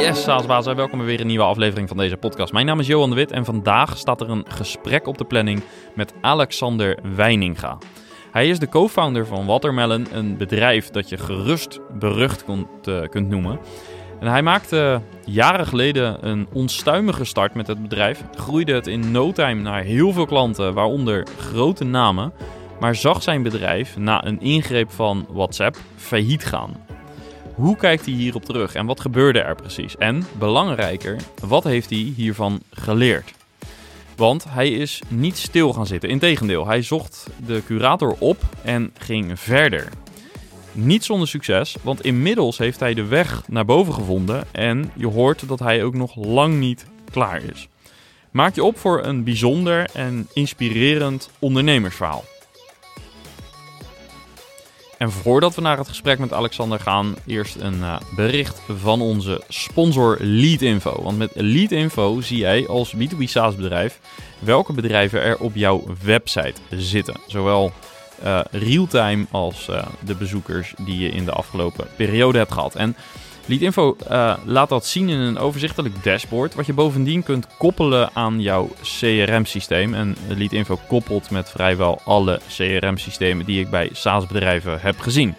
Yes, Saasbazen, welkom bij weer een nieuwe aflevering van deze podcast. Mijn naam is Johan de Wit en vandaag staat er een gesprek op de planning met Alexander Weininga. Hij is de co-founder van Watermelon, een bedrijf dat je gerust berucht kunt, uh, kunt noemen. En hij maakte jaren geleden een onstuimige start met het bedrijf, groeide het in no time naar heel veel klanten, waaronder grote namen, maar zag zijn bedrijf na een ingreep van WhatsApp failliet gaan. Hoe kijkt hij hierop terug en wat gebeurde er precies? En belangrijker, wat heeft hij hiervan geleerd? Want hij is niet stil gaan zitten. Integendeel, hij zocht de curator op en ging verder. Niet zonder succes, want inmiddels heeft hij de weg naar boven gevonden en je hoort dat hij ook nog lang niet klaar is. Maak je op voor een bijzonder en inspirerend ondernemersverhaal. En voordat we naar het gesprek met Alexander gaan, eerst een uh, bericht van onze sponsor Leadinfo. Want met Leadinfo zie jij als B2B SaaS bedrijf welke bedrijven er op jouw website zitten. Zowel uh, real-time als uh, de bezoekers die je in de afgelopen periode hebt gehad. En Leadinfo uh, laat dat zien in een overzichtelijk dashboard, wat je bovendien kunt koppelen aan jouw CRM-systeem. En Leadinfo koppelt met vrijwel alle CRM-systemen die ik bij SaaS-bedrijven heb gezien.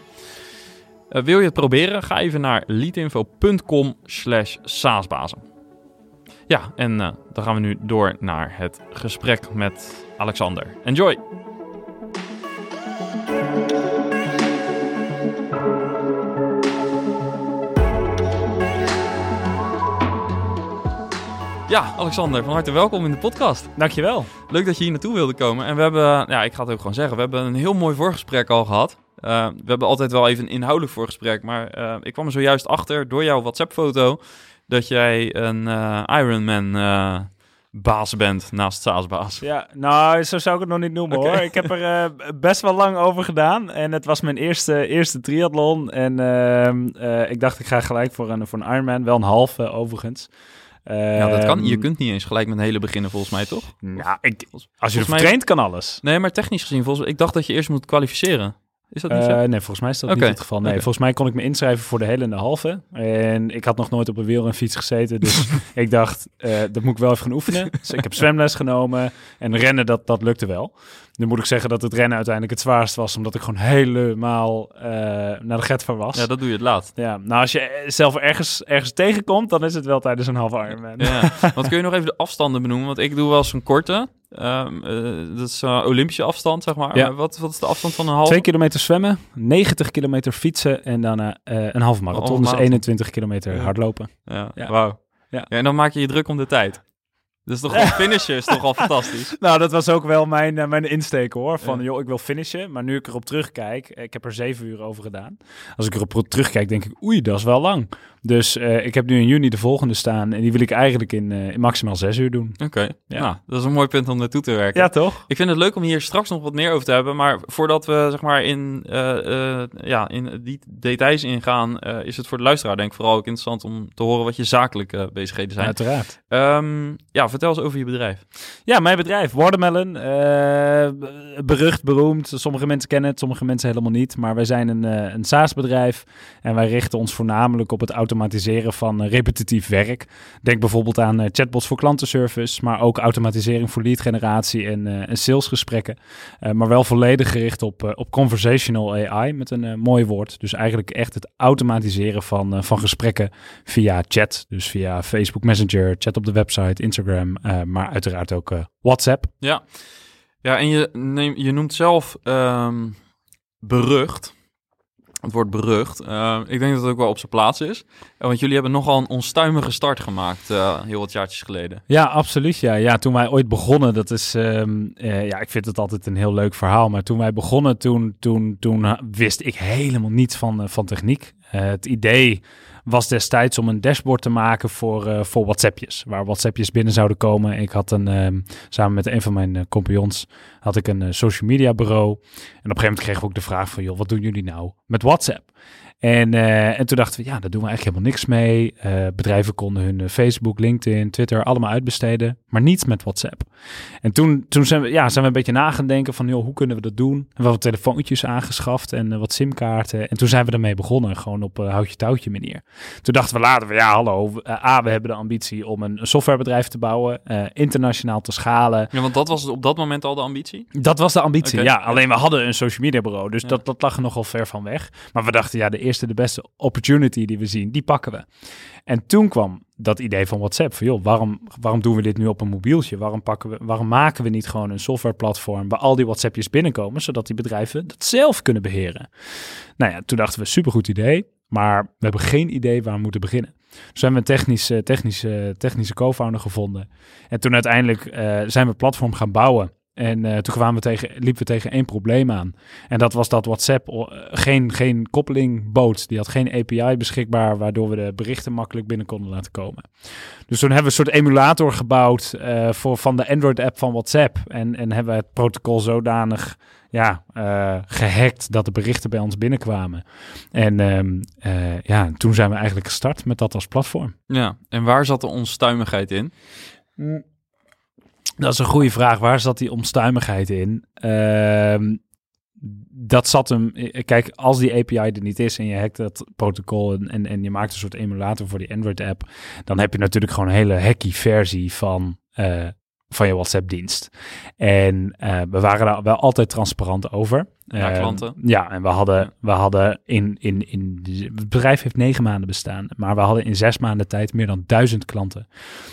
Uh, wil je het proberen? Ga even naar leadinfo.com slash saasbazen. Ja, en uh, dan gaan we nu door naar het gesprek met Alexander. Enjoy! Ja, Alexander, van harte welkom in de podcast. Dankjewel. Leuk dat je hier naartoe wilde komen. En we hebben, ja, ik ga het ook gewoon zeggen, we hebben een heel mooi voorgesprek al gehad. Uh, we hebben altijd wel even een inhoudelijk voorgesprek, maar uh, ik kwam er zojuist achter door jouw WhatsApp-foto dat jij een uh, Ironman baas bent naast SaaS-baas. Ja, nou, zo zou ik het nog niet noemen okay. hoor. Ik heb er best wel lang over gedaan en het was mijn eerste, eerste triathlon. En ehm, ik dacht, ik ga gelijk voor een, voor een Ironman, wel een halve overigens. Ja, dat kan. Je kunt niet eens gelijk met een hele beginnen, volgens mij, toch? Nou, ik, als je ervoor traint, kan alles. Nee, maar technisch gezien, volgens ik dacht dat je eerst moet kwalificeren. Is dat niet uh, zo? Nee, volgens mij is dat okay. niet het geval. Nee, okay. volgens mij kon ik me inschrijven voor de hele en de halve. En ik had nog nooit op een wielrenfiets gezeten. Dus ik dacht, uh, dat moet ik wel even gaan oefenen. Dus ik heb zwemles genomen. En rennen, dat, dat lukte wel. Nu moet ik zeggen dat het rennen uiteindelijk het zwaarst was. Omdat ik gewoon helemaal uh, naar de get van was. Ja, dat doe je het laatst. Ja, nou als je zelf ergens, ergens tegenkomt, dan is het wel tijdens een halve Ironman. Ja, want kun je nog even de afstanden benoemen? Want ik doe wel eens een korte. Um, uh, dat is uh, Olympische afstand, zeg maar. Ja. Wat, wat is de afstand van een halve? Twee kilometer zwemmen, 90 kilometer fietsen en daarna uh, een halve marathon. Oh, dus 21 kilometer ja. hardlopen. Ja, ja. wauw. Ja. en dan maak je je druk om de tijd. Dus toch een finishen is toch al fantastisch. Nou, dat was ook wel mijn, uh, mijn insteek hoor. Van ja. joh, ik wil finishen. Maar nu ik erop terugkijk, ik heb er zeven uur over gedaan. Als ik erop terugkijk, denk ik, oei, dat is wel lang. Dus uh, ik heb nu in juni de volgende staan. En die wil ik eigenlijk in, uh, in maximaal zes uur doen. Oké, okay. ja. nou, dat is een mooi punt om naartoe te werken. Ja, toch? Ik vind het leuk om hier straks nog wat meer over te hebben. Maar voordat we zeg maar in, uh, ja, in die details ingaan, is het voor de luisteraar denk ik vooral ook interessant om te horen wat je zakelijke bezigheden zijn. Uiteraard. Um, ja, vertel eens over je bedrijf. Ja, mijn bedrijf, Watermelon. berucht, beroemd. Sommige mensen kennen het, sommige mensen helemaal niet. Maar wij zijn een, een SaaS-bedrijf en wij richten ons voornamelijk op het automatiseren van uh, repetitief werk. Denk bijvoorbeeld aan uh, chatbots voor klantenservice, maar ook automatisering voor lead generatie en, en salesgesprekken. maar wel volledig gericht op, op conversational AI met een mooi woord. Dus eigenlijk echt het automatiseren van, van gesprekken via chat. Dus via Facebook Messenger, chat op de website, Instagram, maar uiteraard ook WhatsApp. Ja. ja, en je, neem, je noemt zelf um, berucht. Het wordt berucht. Uh, ik denk dat het ook wel op zijn plaats is. Uh, want jullie hebben nogal een onstuimige start gemaakt, uh, heel wat jaartjes geleden. Ja, absoluut. Ja. ja, toen wij ooit begonnen, dat is, um, ja, ik vind het altijd een heel leuk verhaal. Maar toen wij begonnen, toen, toen, toen wist ik helemaal niets van, van techniek. het idee was destijds om een dashboard te maken voor, uh, voor WhatsAppjes. Waar WhatsAppjes binnen zouden komen. Ik had een, uh, samen met een van mijn uh, compagnons, had ik een social media bureau. En op een gegeven moment kregen we ook de vraag van, joh, wat doen jullie nou met WhatsApp? En, uh, en toen dachten we, ja, daar doen we eigenlijk helemaal niks mee. Uh, bedrijven konden hun Facebook, LinkedIn, Twitter allemaal uitbesteden, maar niets met WhatsApp. En toen, toen zijn, we, ja, zijn we een beetje na gaan denken van, joh, hoe kunnen we dat doen? En we hebben wat telefoontjes aangeschaft en uh, wat simkaarten. En toen zijn we ermee begonnen. Gewoon op uh, houtje touwtje manier. Toen dachten we later, ja hallo, A, we hebben de ambitie om een, softwarebedrijf te bouwen, internationaal te schalen. Ja, want dat was op dat moment al de ambitie? Dat was de ambitie, ja. Alleen we hadden een social media bureau, dus dat, dat lag er nogal ver van weg. Maar we dachten, ja, de eerste, de beste opportunity die we zien, die pakken we. En toen kwam dat idee van WhatsApp. Van joh, waarom, waarom doen we dit nu op een mobieltje? Waarom, pakken we, waarom maken we niet gewoon een softwareplatform waar al die WhatsAppjes binnenkomen, zodat die bedrijven dat zelf kunnen beheren? Nou ja, toen dachten we, supergoed idee, maar we hebben geen idee waar we moeten beginnen. Dus hebben we een technische, technische, technische co-founder gevonden. En toen uiteindelijk uh, zijn we platform gaan bouwen. En uh, toen kwamen we tegen, liepen we tegen één probleem aan. En dat was dat WhatsApp uh, geen, geen koppeling bood. Die had geen API beschikbaar, waardoor we de berichten makkelijk binnen konden laten komen. Dus toen hebben we een soort emulator gebouwd uh, voor, van de Android-app van WhatsApp. En, en hebben we het protocol zodanig ja, gehackt dat de berichten bij ons binnenkwamen. En um, ja, toen zijn we eigenlijk gestart met dat als platform. Ja, en waar zat de onstuimigheid in? Mm. Dat is een goede vraag. Waar zat die onstuimigheid in? Uh, dat zat hem. Kijk, als die API er niet is en je hackt dat protocol en, en, en je maakt een soort emulator voor die Android-app, dan heb je natuurlijk gewoon een hele hacky versie van, uh, van je WhatsApp-dienst. En uh, we waren daar wel altijd transparant over. Ja, ehm, klanten. ja, en we hadden, we hadden in, in, in, het bedrijf heeft negen maanden bestaan, maar we hadden in zes maanden tijd meer dan duizend klanten.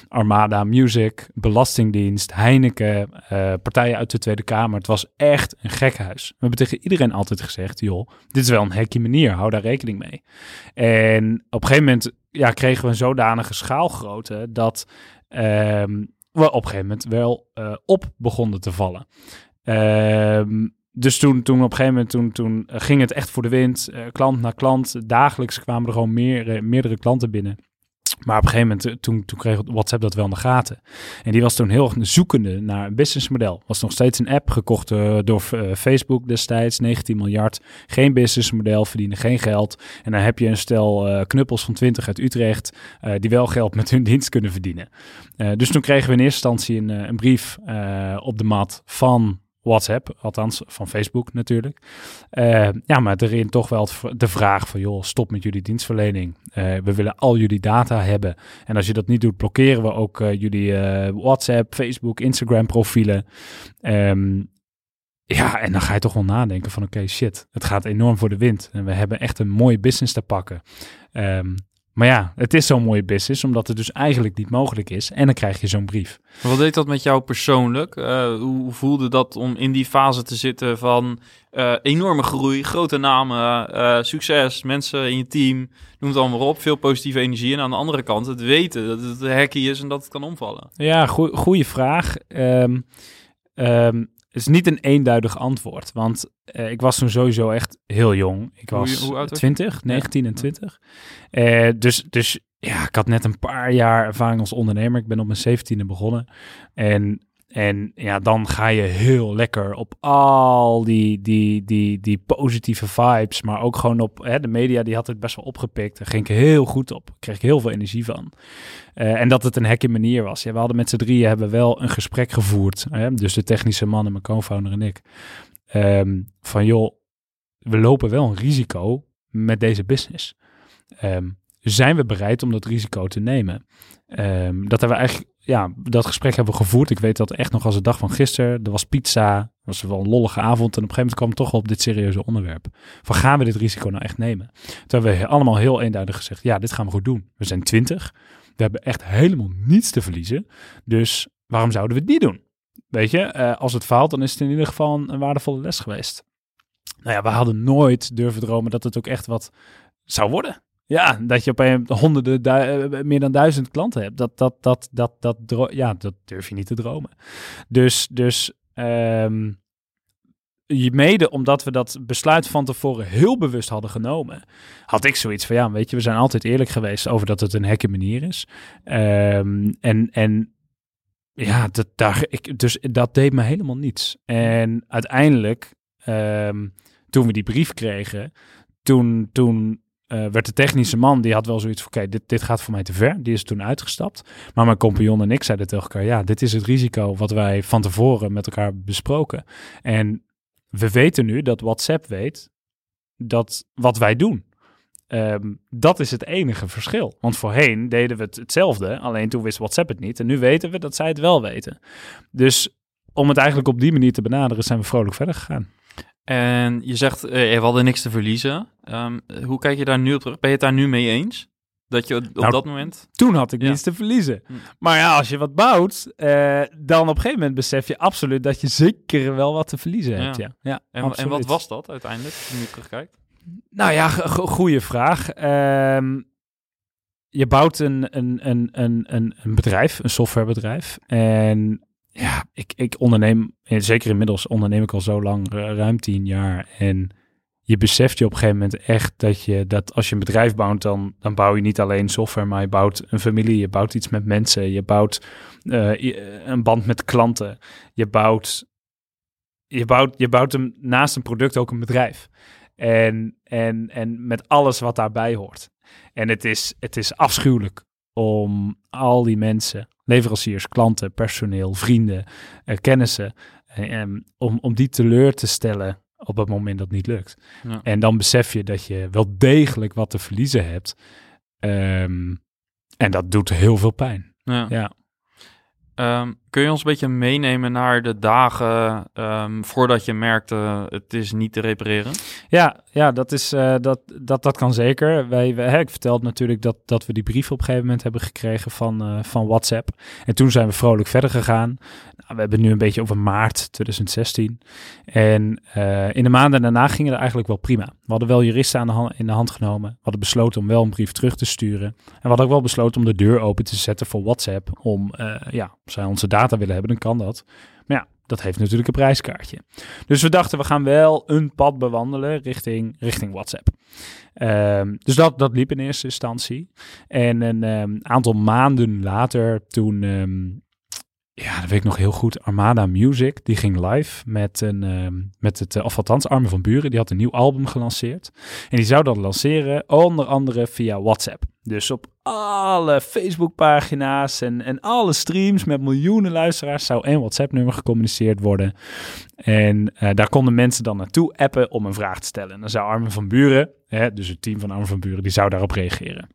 Armada Music, Belastingdienst, Heineken, uh, partijen uit de Tweede Kamer. Het was echt een gekhuis. We hebben tegen iedereen altijd gezegd, joh, dit is wel een hekje manier, hou daar rekening mee. En op een gegeven moment ja, kregen we een zodanige schaalgrootte dat um, op een gegeven moment wel uh, op begonnen te vallen. Um, dus toen, toen op een gegeven moment toen, toen eh, ging het echt voor de wind. Uh, klant na klant. Dagelijks kwamen er gewoon meer, meerdere klanten binnen. Maar op een gegeven moment, toen, toen kreeg WhatsApp dat wel in de gaten. En die was toen heel zoekende naar een businessmodel. Was nog steeds een app gekocht door Facebook destijds, 19 miljard. Geen businessmodel, verdienen geen geld. En dan heb je een stel knuppels van 20 uit Utrecht, die wel geld met hun dienst kunnen verdienen. dus toen kregen we in eerste instantie een, een brief op de mat van WhatsApp, althans van Facebook natuurlijk. Uh, ja, maar erin toch wel de vraag van, joh, stop met jullie dienstverlening. Uh, we willen al jullie data hebben. En als je dat niet doet, blokkeren we ook uh, jullie WhatsApp, Facebook, Instagram profielen. Um, ja, en dan ga je toch wel nadenken van, oké, shit, het gaat enorm voor de wind. En we hebben echt een mooie business te pakken. Um, maar ja, het is zo'n mooie business, omdat het dus eigenlijk niet mogelijk is. En dan krijg je zo'n brief. Wat deed dat met jou persoonlijk? Uh, hoe voelde dat om in die fase te zitten van uh, enorme groei, grote namen, uh, succes, mensen in je team, noem het allemaal op, veel positieve energie. En aan de andere kant het weten dat het hekkie is en dat het kan omvallen. Ja, goede vraag. Um, um, is niet een eenduidig antwoord. Want uh, ik was toen sowieso echt heel jong. Ik was hoe, hoe 20, 19 en 20. Uh, dus, dus ja, ik had net een paar jaar ervaring als ondernemer. Ik ben op mijn 17e begonnen. En en ja, dan ga je heel lekker op al die, die, die, die positieve vibes. Maar ook gewoon op hè, de media, die had het best wel opgepikt. Daar ging ik heel goed op. Kreeg ik heel veel energie van. Uh, en dat het een hekke manier was. Ja, we hadden met z'n drieën hebben wel een gesprek gevoerd. Hè? Dus de technische man en mijn co-founder en ik. Um, van joh, we lopen wel een risico met deze business. Um, zijn we bereid om dat risico te nemen? Um, dat hebben we eigenlijk ja, dat gesprek hebben we gevoerd. Ik weet dat echt nog als de dag van gisteren. Er was pizza, was wel een lollige avond. En op een gegeven moment kwam het toch op dit serieuze onderwerp. Van gaan we dit risico nou echt nemen? Toen hebben we allemaal heel eenduidig gezegd, ja, dit gaan we goed doen. We zijn twintig. We hebben echt helemaal niets te verliezen. Dus waarom zouden we het niet doen? Weet je, uh, als het faalt, dan is het in ieder geval een waardevolle les geweest. Nou ja, we hadden nooit durven dromen dat het ook echt wat zou worden. Ja, dat je op een honderden, eh, meer dan duizend klanten hebt. Dat, dat, dat, dat, dat, ja, dat durf je niet te dromen. Dus, dus um, mede omdat we dat besluit van tevoren heel bewust hadden genomen, had ik zoiets van, ja, weet je, we zijn altijd eerlijk geweest over dat het een hekke manier is. Um, en, en ja, dat, daar, ik, dus dat deed me helemaal niets. En uiteindelijk, um, toen we die brief kregen, toen, toen uh, werd de technische man, die had wel zoiets van, oké, dit, dit gaat voor mij te ver. Die is toen uitgestapt. Maar mijn compagnon en ik zeiden tegen elkaar, ja, dit is het risico wat wij van tevoren met elkaar besproken. En we weten nu dat WhatsApp weet dat wat wij doen. ehm, dat is het enige verschil. Want voorheen deden we het hetzelfde, alleen toen wist WhatsApp het niet. En nu weten we dat zij het wel weten. Dus om het eigenlijk op die manier te benaderen, zijn we vrolijk verder gegaan. En je zegt, uh, we hadden niks te verliezen. Um, hoe kijk je daar nu op terug? Ben je het daar nu mee eens? Dat je op nou, dat moment... Toen had ik niets te verliezen. Hm. Maar ja, als je wat bouwt, uh, dan op een gegeven moment besef je absoluut dat je zeker wel wat te verliezen hebt. Ja. ja. en, en, wat was dat uiteindelijk, als je nu terugkijkt? Nou ja, goede vraag. Um, je bouwt een, een, een, een, een bedrijf, een softwarebedrijf. En ja, ik, ik onderneem, zeker inmiddels onderneem ik al zo lang, ruim tien jaar. En je beseft je op een gegeven moment echt dat je dat als je een bedrijf bouwt, dan, dan bouw je niet alleen software, maar je bouwt een familie, je bouwt iets met mensen, je bouwt uh, een band met klanten, je bouwt, je bouwt, je bouwt hem naast een product ook een bedrijf. En, en, en met alles wat daarbij hoort. En het is, het is afschuwelijk om al die mensen, leveranciers, klanten, personeel, vrienden, uh, kennissen, uh, om, om die teleur te stellen op het moment dat het niet lukt. Ja. En dan besef je dat je wel degelijk wat te verliezen hebt. Um, en dat doet heel veel pijn. Ja. ja. Um, kun je ons een beetje meenemen naar de dagen um, voordat je merkte het is niet te repareren? Ja, ja dat, is, uh, dat, dat, dat kan zeker. Wij, ik vertelde natuurlijk dat, dat we die brief op een gegeven moment hebben gekregen van, uh, van WhatsApp. En toen zijn we vrolijk verder gegaan. Nou, we hebben nu een beetje over maart 2016. En uh, in de maanden daarna gingen het eigenlijk wel prima. We hadden wel juristen aan de hand, in de hand genomen. We hadden besloten om wel een brief terug te sturen. En we hadden ook wel besloten om de deur open te zetten voor WhatsApp. Om, ja, zij onze data willen hebben, dan kan dat. Maar ja, dat heeft natuurlijk een prijskaartje. Dus we dachten, we gaan wel een pad bewandelen richting, richting WhatsApp. Um, dus dat, dat liep in eerste instantie. En een um, aantal maanden later, toen um, ja, dat weet ik nog heel goed. Armada Music, die ging live met, een, met het, of Armen van Buren. Die had een nieuw album gelanceerd. En die zou dat lanceren, onder andere via WhatsApp. Dus op alle Facebookpagina's en, en alle streams met miljoenen luisteraars zou één WhatsApp-nummer gecommuniceerd worden. En uh, daar konden mensen dan naartoe appen om een vraag te stellen. En dan zou Armen van Buren, hè, dus het team van Armen van Buren, die zou daarop reageren.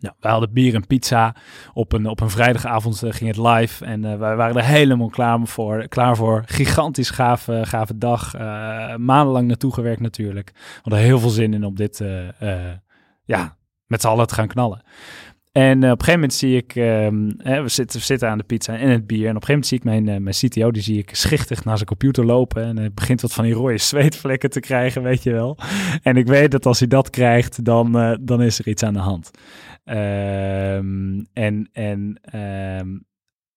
Nou, wij hadden bier en pizza. Op een, op een vrijdagavond uh, ging het live. En uh, wij waren er helemaal klaar voor. Klaar voor. Gigantisch gave, gave dag. Maandenlang naartoe gewerkt natuurlijk. We hadden heel veel zin in om dit ja, met z'n allen te gaan knallen. En op een gegeven moment zie ik, hè, we, zitten, zitten aan de pizza en het bier. En op een gegeven moment zie ik mijn, mijn CTO, die zie ik schichtig naar zijn computer lopen. En hij begint wat van die rode zweetvlekken te krijgen, weet je wel. En ik weet dat als hij dat krijgt, dan, dan is er iets aan de hand. Um, en en um,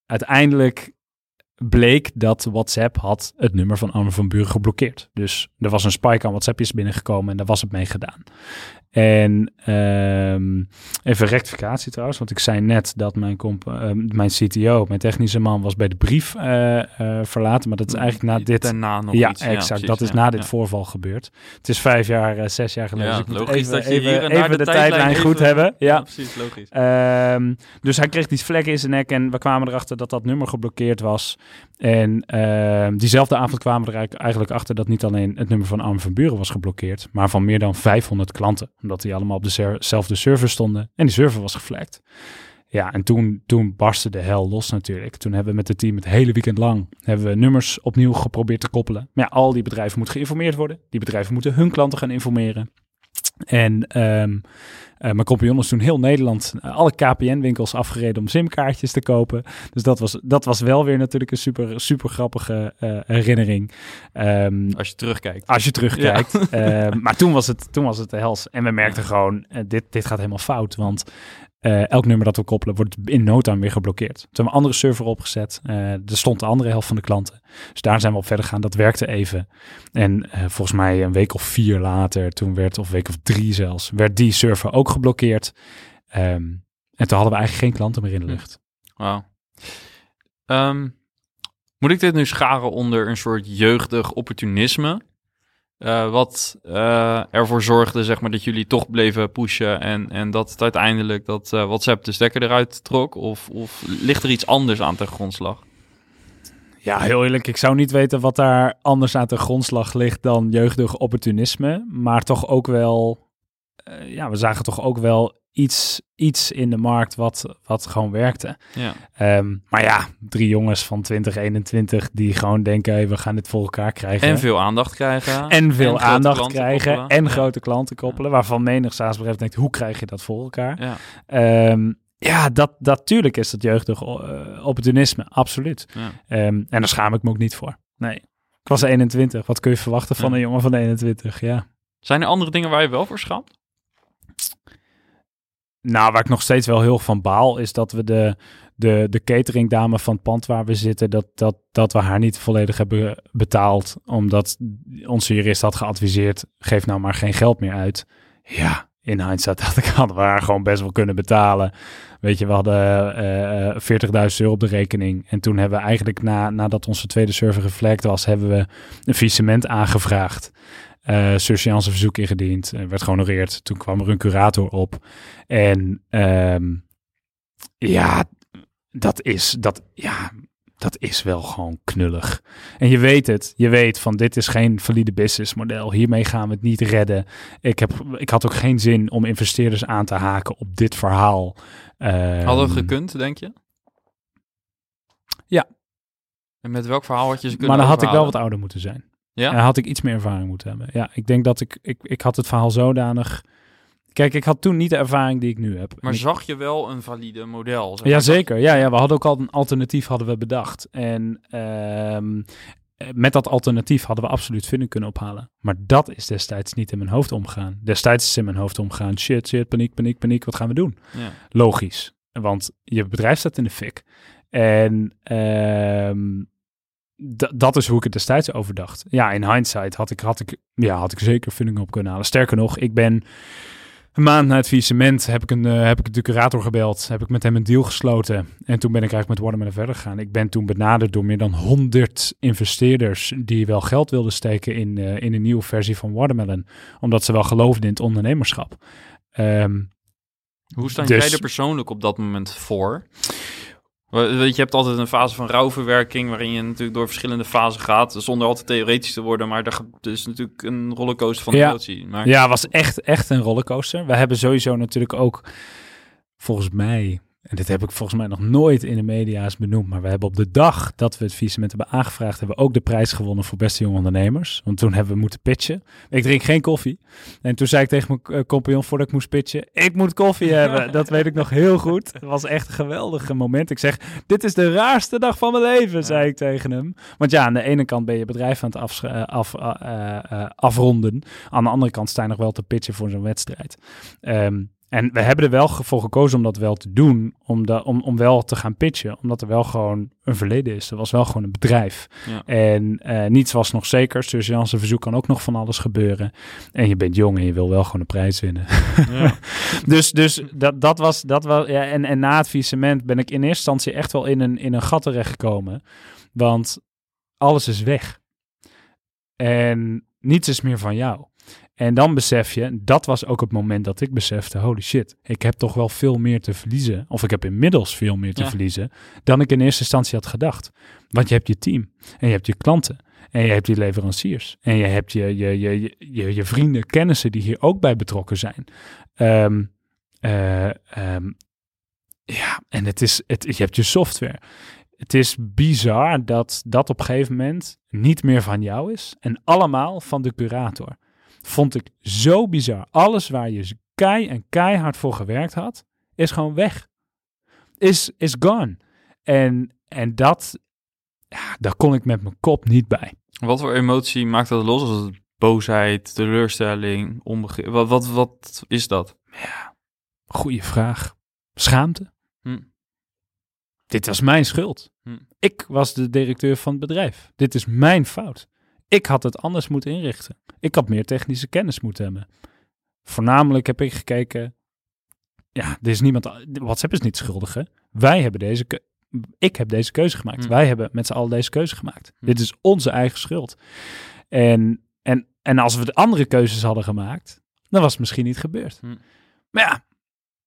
uiteindelijk bleek dat WhatsApp had het nummer van Armin van Buren geblokkeerd. Dus er was een spike aan WhatsAppjes binnengekomen en daar was het mee gedaan. En um, even rectificatie trouwens, want ik zei net dat mijn, comp uh, mijn CTO, mijn technische man, was bij de brief uh, uh, verlaten. Maar dat is eigenlijk na dit... Daarna nog ja, iets. exact. precies, dat is ja, na dit ja. voorval gebeurd. Het is vijf jaar, zes jaar geleden. Ja, dus logisch even, dat je even, hier en even de de tijdlijn tijdlijn goed even- hebben. Ja. precies, logisch. Ehm, dus hij kreeg die vlekken in zijn nek en we kwamen erachter dat dat nummer geblokkeerd was. En ehm, diezelfde avond kwamen we er eigenlijk- eigenlijk achter dat niet alleen het nummer van Arm van Buren was geblokkeerd, maar van meer dan 500 klanten. Omdat die allemaal op dezelfde server stonden en die server was geflekt. Ja, en toen, toen barstte de hel los natuurlijk. Toen hebben we met het team het hele weekend lang hebben we nummers opnieuw geprobeerd te koppelen. Maar ja, al die bedrijven moeten geïnformeerd worden. Die bedrijven moeten hun klanten gaan informeren. En eh, mijn compagnon is toen heel Nederland eh, alle KPN-winkels afgereden om simkaartjes te kopen. Dus dat was, dat was wel weer natuurlijk een super, super grappige eh, herinnering. Ehm, Als je terugkijkt. als je terugkijkt. Ehm, maar toen was, het, toen was het de hels. En we merkten gewoon, dit, dit gaat helemaal fout. Want eh, elk nummer dat we koppelen wordt in no time weer geblokkeerd. Toen hebben we een andere server opgezet. Eh, er stond de andere helft van de klanten. Dus daar zijn we op verder gegaan. Dat werkte even. En eh, volgens mij een week of vier later, toen werd, of week of drie zelfs, werd die server ook geblokkeerd. Ehm, en toen hadden we eigenlijk geen klanten meer in de lucht. Wauw. Ehm, moet ik dit nu scharen onder een soort jeugdig opportunisme? Eh, wat eh, ervoor zorgde zeg maar, dat jullie toch bleven pushen en, en dat het uiteindelijk dat eh, WhatsApp de stekker eruit trok? Of, of ligt er iets anders aan ten grondslag? Ja, heel eerlijk. Ik zou niet weten wat daar anders aan de grondslag ligt dan jeugdig opportunisme. Maar toch ook wel ja, we zagen toch ook wel iets, iets in de markt wat, wat gewoon werkte. Ja. Ehm, maar ja, drie jongens van 2021 die gewoon denken, hey, we gaan dit voor elkaar krijgen. En veel aandacht krijgen. En veel aandacht krijgen koppelen. en Ja. grote klanten koppelen, waarvan menig SaaS-bedrijf denkt, hoe krijg je dat voor elkaar? Ja. Ehm, ja, dat, dat tuurlijk is dat jeugdig eh, opportunisme, absoluut. Ehm, en daar schaam ik me ook niet voor. Nee. Ik was 21. Wat kun je verwachten van een jongen van 21? Ja. Zijn er andere dingen waar je wel voor schaamt? Nou, waar ik nog steeds wel heel van baal, is dat we de, de, de cateringdame van het pand waar we zitten, dat, dat, dat we haar niet volledig hebben betaald. Omdat onze jurist had geadviseerd, geef nou maar geen geld meer uit. Ja, in hindsight had ik, hadden we haar gewoon best wel kunnen betalen. Weet je, we hadden eh, 40.000 euro op de rekening. En toen hebben we eigenlijk, na, nadat onze tweede server geflagd was, hebben we een faillissement aangevraagd. Surseance verzoek ingediend. eh, werd gehonoreerd. Toen kwam er een curator op. En ehm, ja, dat is, dat, ja, dat is wel gewoon knullig. En je weet het. Je weet van dit is geen valide businessmodel. Hiermee gaan we het niet redden. Ik, heb, ik had ook geen zin om investeerders aan te haken op dit verhaal. Ehm, Hadden we gekund, denk je? Ja. En met welk verhaal had je ze kunnen Maar dan had ik wel wat ouder moeten zijn. Ja? En had ik iets meer ervaring moeten hebben. Ja, ik denk dat ik, ik, ik had het verhaal zodanig... Kijk, ik had toen niet de ervaring die ik nu heb. Maar ik- zag je wel een valide model? zeg Ja, zeker. Ja, ja, we hadden ook al een alternatief hadden we bedacht. En ehm, eh, met dat alternatief hadden we absoluut vinding kunnen ophalen. Maar dat is destijds niet in mijn hoofd omgegaan. Destijds is in mijn hoofd omgegaan, shit, shit, paniek, paniek, paniek, wat gaan we doen? Ja. Logisch, want je bedrijf staat in de fik. En ehm, d- dat is hoe ik het destijds overdacht. Ja, in hindsight had ik, had ik, ja, had ik zeker vinding op kunnen halen. Sterker nog, ik ben een maand na het faillissement heb ik, een, eh, heb ik de curator gebeld. Heb ik met hem een deal gesloten. En toen ben ik eigenlijk met Watermelon verder gegaan. Ik ben toen benaderd door meer dan 100 investeerders die wel geld wilden steken in, eh, in een nieuwe versie van Watermelon. Omdat ze wel geloofden in het ondernemerschap. Ehm, Hoe sta Dus- jij er persoonlijk op dat moment voor? Weet je, hebt altijd een fase van rouwverwerking, waarin je natuurlijk door verschillende fasen gaat, zonder altijd theoretisch te worden, maar er is natuurlijk een rollercoaster van Ja. emotie. Maar Ja, was echt, echt een rollercoaster. We hebben sowieso natuurlijk ook, volgens mij, en dit heb ik volgens mij nog nooit in de media's benoemd, maar we hebben op de dag dat we het faillissement hebben aangevraagd, hebben we ook de prijs gewonnen voor beste jonge ondernemers. Want toen hebben we moeten pitchen. Ik drink geen koffie. En toen zei ik tegen mijn eh, compagnon voordat ik moest pitchen, ik moet koffie hebben. Dat weet ik nog heel goed. Het was echt een geweldig moment. Ik zeg, dit is de raarste dag van mijn leven, zei ik tegen hem. Want ja, aan de ene kant ben je bedrijf aan het eh, af, eh, afronden. Aan de andere kant sta je nog wel te pitchen voor zo'n wedstrijd. Ehm, en we hebben er wel voor gekozen om dat wel te doen, om, da- om, om wel te gaan pitchen, omdat er wel gewoon een verleden is. Er was wel gewoon een bedrijf. Ja. En eh, niets was nog zeker. Surgeance verzoek kan ook nog van alles gebeuren. En je bent jong en je wil wel gewoon een prijs winnen. Ja. dus dus dat, dat was, dat was ja, en, en na het faillissement ben ik in eerste instantie echt wel in een, in een gat terechtgekomen. Want alles is weg. En niets is meer van jou. En dan besef je, dat was ook het moment dat ik besefte, holy shit, ik heb toch wel veel meer te verliezen. Of ik heb inmiddels veel meer te Ja. verliezen dan ik in eerste instantie had gedacht. Want je hebt je team en je hebt je klanten en je hebt je leveranciers en je hebt je, je, je, je, je, je vrienden, kennissen die hier ook bij betrokken zijn. Ehm, eh, ehm, ja, en het is, het, je hebt je software. Het is bizar dat dat op een gegeven moment niet meer van jou is en allemaal van de curator. Vond ik zo bizar. Alles waar je kei en keihard voor gewerkt had, is gewoon weg. Is, is gone. En, en dat, ja, daar kon ik met mijn kop niet bij. Wat voor emotie maakt dat los? Als het boosheid, teleurstelling, onbegrip? Wat, wat, wat is dat? Goeie vraag. Schaamte? Hm. Dit was mijn schuld. Hm. Ik was de directeur van het bedrijf. Dit is mijn fout. Ik had het anders moeten inrichten. Ik had meer technische kennis moeten hebben. Voornamelijk heb ik gekeken. Ja, er is niemand. WhatsApp is niet schuldig. Hè? Wij hebben deze. Ik heb deze keuze gemaakt. Hm. Wij hebben met z'n allen deze keuze gemaakt. Hm. Dit is onze eigen schuld. En, en, en als we de andere keuzes hadden gemaakt, dan was het misschien niet gebeurd. Hm. Maar ja,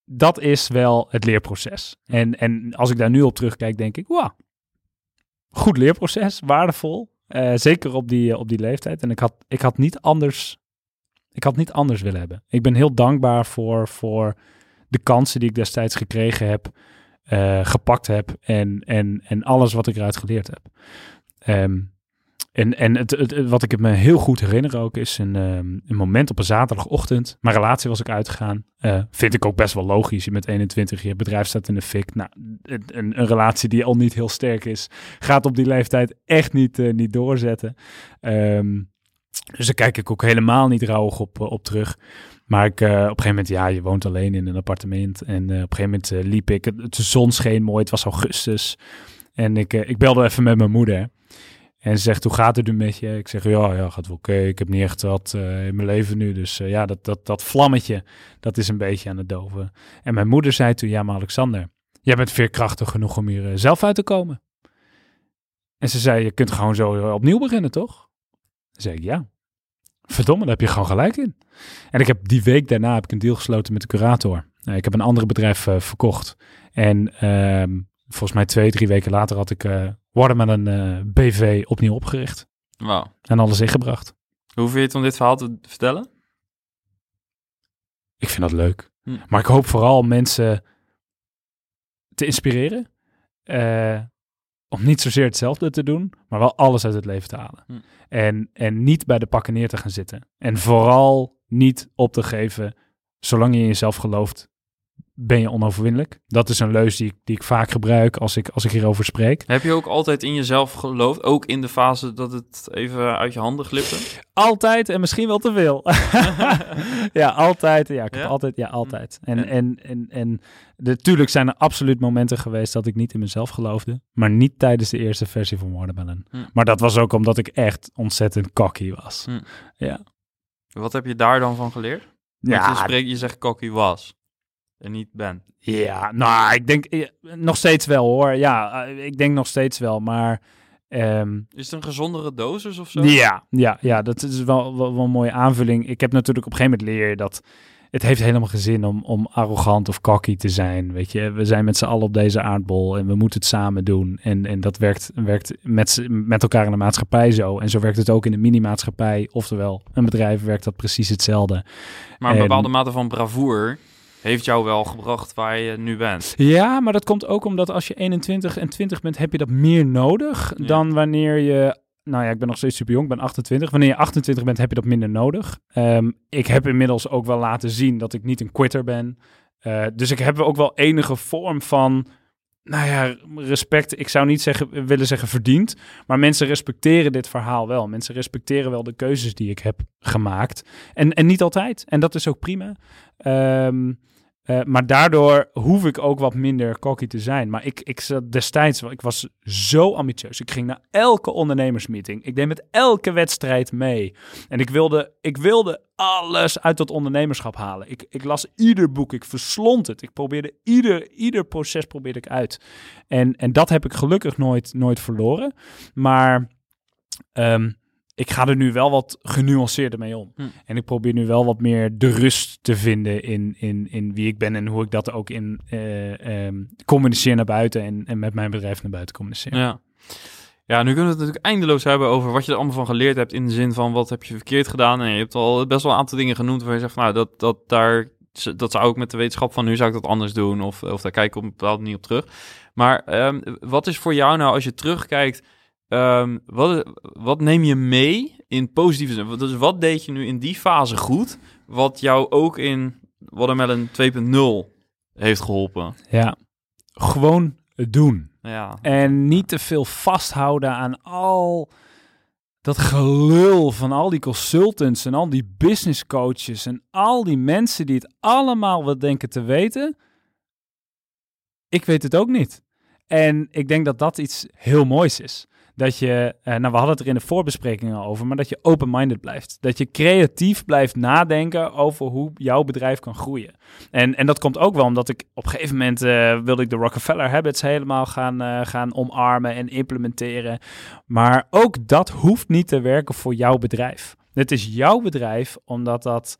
dat is wel het leerproces. En, en als ik daar nu op terugkijk, denk ik, wauw, goed leerproces, waardevol. Eh, zeker op die, op die leeftijd. En ik had, ik had niet anders. Ik had niet anders willen hebben. Ik ben heel dankbaar voor, voor de kansen die ik destijds gekregen heb, eh, gepakt heb en, en, en alles wat ik eruit geleerd heb. Ehm, en en het, wat ik me heel goed herinner ook is een, ehm, een moment op een zaterdagochtend. Mijn relatie was ik uitgegaan. Uh, vind ik ook best wel logisch. Je met 21, je bedrijf staat in de fik. Nou, een, een, relatie die al niet heel sterk is, gaat op die leeftijd echt niet, uh, niet doorzetten. Um, dus daar kijk ik ook helemaal niet rouwig op, op terug. Maar ik, op een gegeven moment, ja, je woont alleen in een appartement. En op een gegeven moment liep ik. Het, de zon scheen mooi, het was augustus. En ik, ik belde even met mijn moeder. En ze zegt, hoe gaat het nu met je? Ik zeg, ja, ja gaat wel oké. Ik heb niet echt wat uh, in mijn leven nu. Dus uh, ja, dat, dat, dat vlammetje, dat is een beetje aan het doven. En mijn moeder zei toen, ja, maar Alexander, jij bent veerkrachtig genoeg om hier uh, zelf uit te komen. En ze zei, je kunt gewoon zo opnieuw beginnen, toch? Dan zei ik, ja. Verdomme, daar heb je gewoon gelijk in. En ik heb die week daarna heb ik een deal gesloten met de curator. ik heb een ander bedrijf verkocht. En ehm, volgens mij twee, drie weken later had ik worden met een uh, BV opnieuw opgericht. Wow. En alles ingebracht. Hoe vind je het om dit verhaal te vertellen? Ik vind dat leuk. Hm. Maar ik hoop vooral mensen te inspireren. Uh, om niet zozeer hetzelfde te doen, maar wel alles uit het leven te halen. Hm. En, en niet bij de pakken neer te gaan zitten. En vooral niet op te geven, zolang je in jezelf gelooft, ben je onoverwinnelijk. Dat is een leus die ik, die ik vaak gebruik als ik, als ik hierover spreek. Heb je ook altijd in jezelf geloofd, ook in de fase dat het even uit je handen glipte? Altijd en misschien wel te veel. ja, altijd. Ja, ik heb altijd. Ja, altijd. En, en, en, en natuurlijk zijn er absoluut momenten geweest dat ik niet in mezelf geloofde, maar niet tijdens de eerste versie van Watermelon. Hm. Maar dat was ook omdat ik echt ontzettend cocky was. Hm. Ja. Wat heb je daar dan van geleerd? Ja, je, spreekt, je zegt cocky was en niet ben. Ja, nou, ik denk eh, nog steeds wel hoor. Ja, eh, ik denk nog steeds wel, maar... Um, is het een gezondere dosis of zo? Ja, ja, ja dat is wel, wel, een mooie aanvulling. Ik heb natuurlijk op een gegeven moment leer dat het heeft helemaal geen zin om, om arrogant of cocky te zijn. Weet je, we zijn met z'n allen op deze aardbol en we moeten het samen doen. En, en dat werkt, werkt met, met elkaar in de maatschappij zo. En zo werkt het ook in de mini-maatschappij. Oftewel, een bedrijf werkt dat precies hetzelfde. Maar een bepaalde mate van bravoure heeft jou wel gebracht waar je nu bent. Ja, maar dat komt ook omdat als je 21 en 20 bent, heb je dat meer nodig dan wanneer je nou ja, ik ben nog steeds super jong, ik ben 28. Wanneer je 28 bent, heb je dat minder nodig. Um, ik heb inmiddels ook wel laten zien dat ik niet een quitter ben. Uh, dus ik heb ook wel enige vorm van, nou ja, respect. Ik zou niet zeggen, willen zeggen verdiend, maar mensen respecteren dit verhaal wel. Mensen respecteren wel de keuzes die ik heb gemaakt. En, en niet altijd. En dat is ook prima. Um, uh, maar daardoor hoef ik ook wat minder cocky te zijn. Maar ik, ik zat destijds, ik was zo ambitieus. Ik ging naar elke ondernemersmeeting. Ik deed met elke wedstrijd mee. En ik wilde, ik wilde alles uit dat ondernemerschap halen. Ik, ik las ieder boek, ik verslond het. Ik probeerde ieder, ieder proces probeerde ik uit. En, en dat heb ik gelukkig nooit, nooit verloren. Maar um, ik ga er nu wel wat genuanceerder mee om. Hm. En ik probeer nu wel wat meer de rust te vinden in, in, in wie ik ben en hoe ik dat ook in uh, communiceer naar buiten en, en met mijn bedrijf naar buiten communiceer. Ja. Ja, nu kunnen we het natuurlijk eindeloos hebben over wat je er allemaal van geleerd hebt in de zin van wat heb je verkeerd gedaan. En je hebt al best wel een aantal dingen genoemd waar je zegt van nou, dat, dat daar, dat zou ook met de wetenschap van nu zou ik dat anders doen of, of daar kijk ik op een bepaalde manier op terug. Maar um, wat is voor jou nou als je terugkijkt Um, wat, wat neem je mee in positieve zin? Dus wat deed je nu in die fase goed, wat jou ook in Watermelon 2.0 heeft geholpen? Ja, gewoon doen. Ja. En niet te veel vasthouden aan al dat gelul van al die consultants en al die business coaches en al die mensen die het allemaal wat denken te weten. Ik weet het ook niet. En ik denk dat dat iets heel moois is dat je, uh, nou we hadden het er in de voorbesprekingen over, maar dat je open-minded blijft. Dat je creatief blijft nadenken over hoe jouw bedrijf kan groeien. En, en dat komt ook wel omdat ik op een gegeven moment uh, wilde ik de Rockefeller Habits helemaal gaan, uh, gaan omarmen en implementeren. Maar ook dat hoeft niet te werken voor jouw bedrijf. Het is jouw bedrijf omdat dat...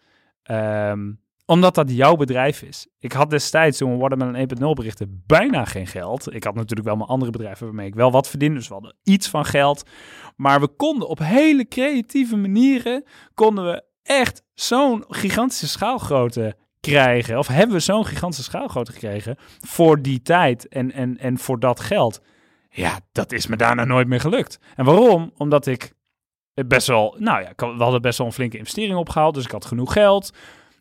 Um, omdat dat jouw bedrijf is. Ik had destijds toen we Watermelon 1.0 berichten bijna geen geld. Ik had natuurlijk wel mijn andere bedrijven waarmee ik wel wat verdiende. Dus we hadden iets van geld. Maar we konden op hele creatieve manieren konden we echt zo'n gigantische schaalgrootte krijgen? Of hebben we zo'n gigantische schaalgrootte gekregen voor die tijd en, en, en voor dat geld? Ja, dat is me daarna nooit meer gelukt. En waarom? Omdat ik best wel, nou ja, we hadden best wel een flinke investering opgehaald, dus ik had genoeg geld.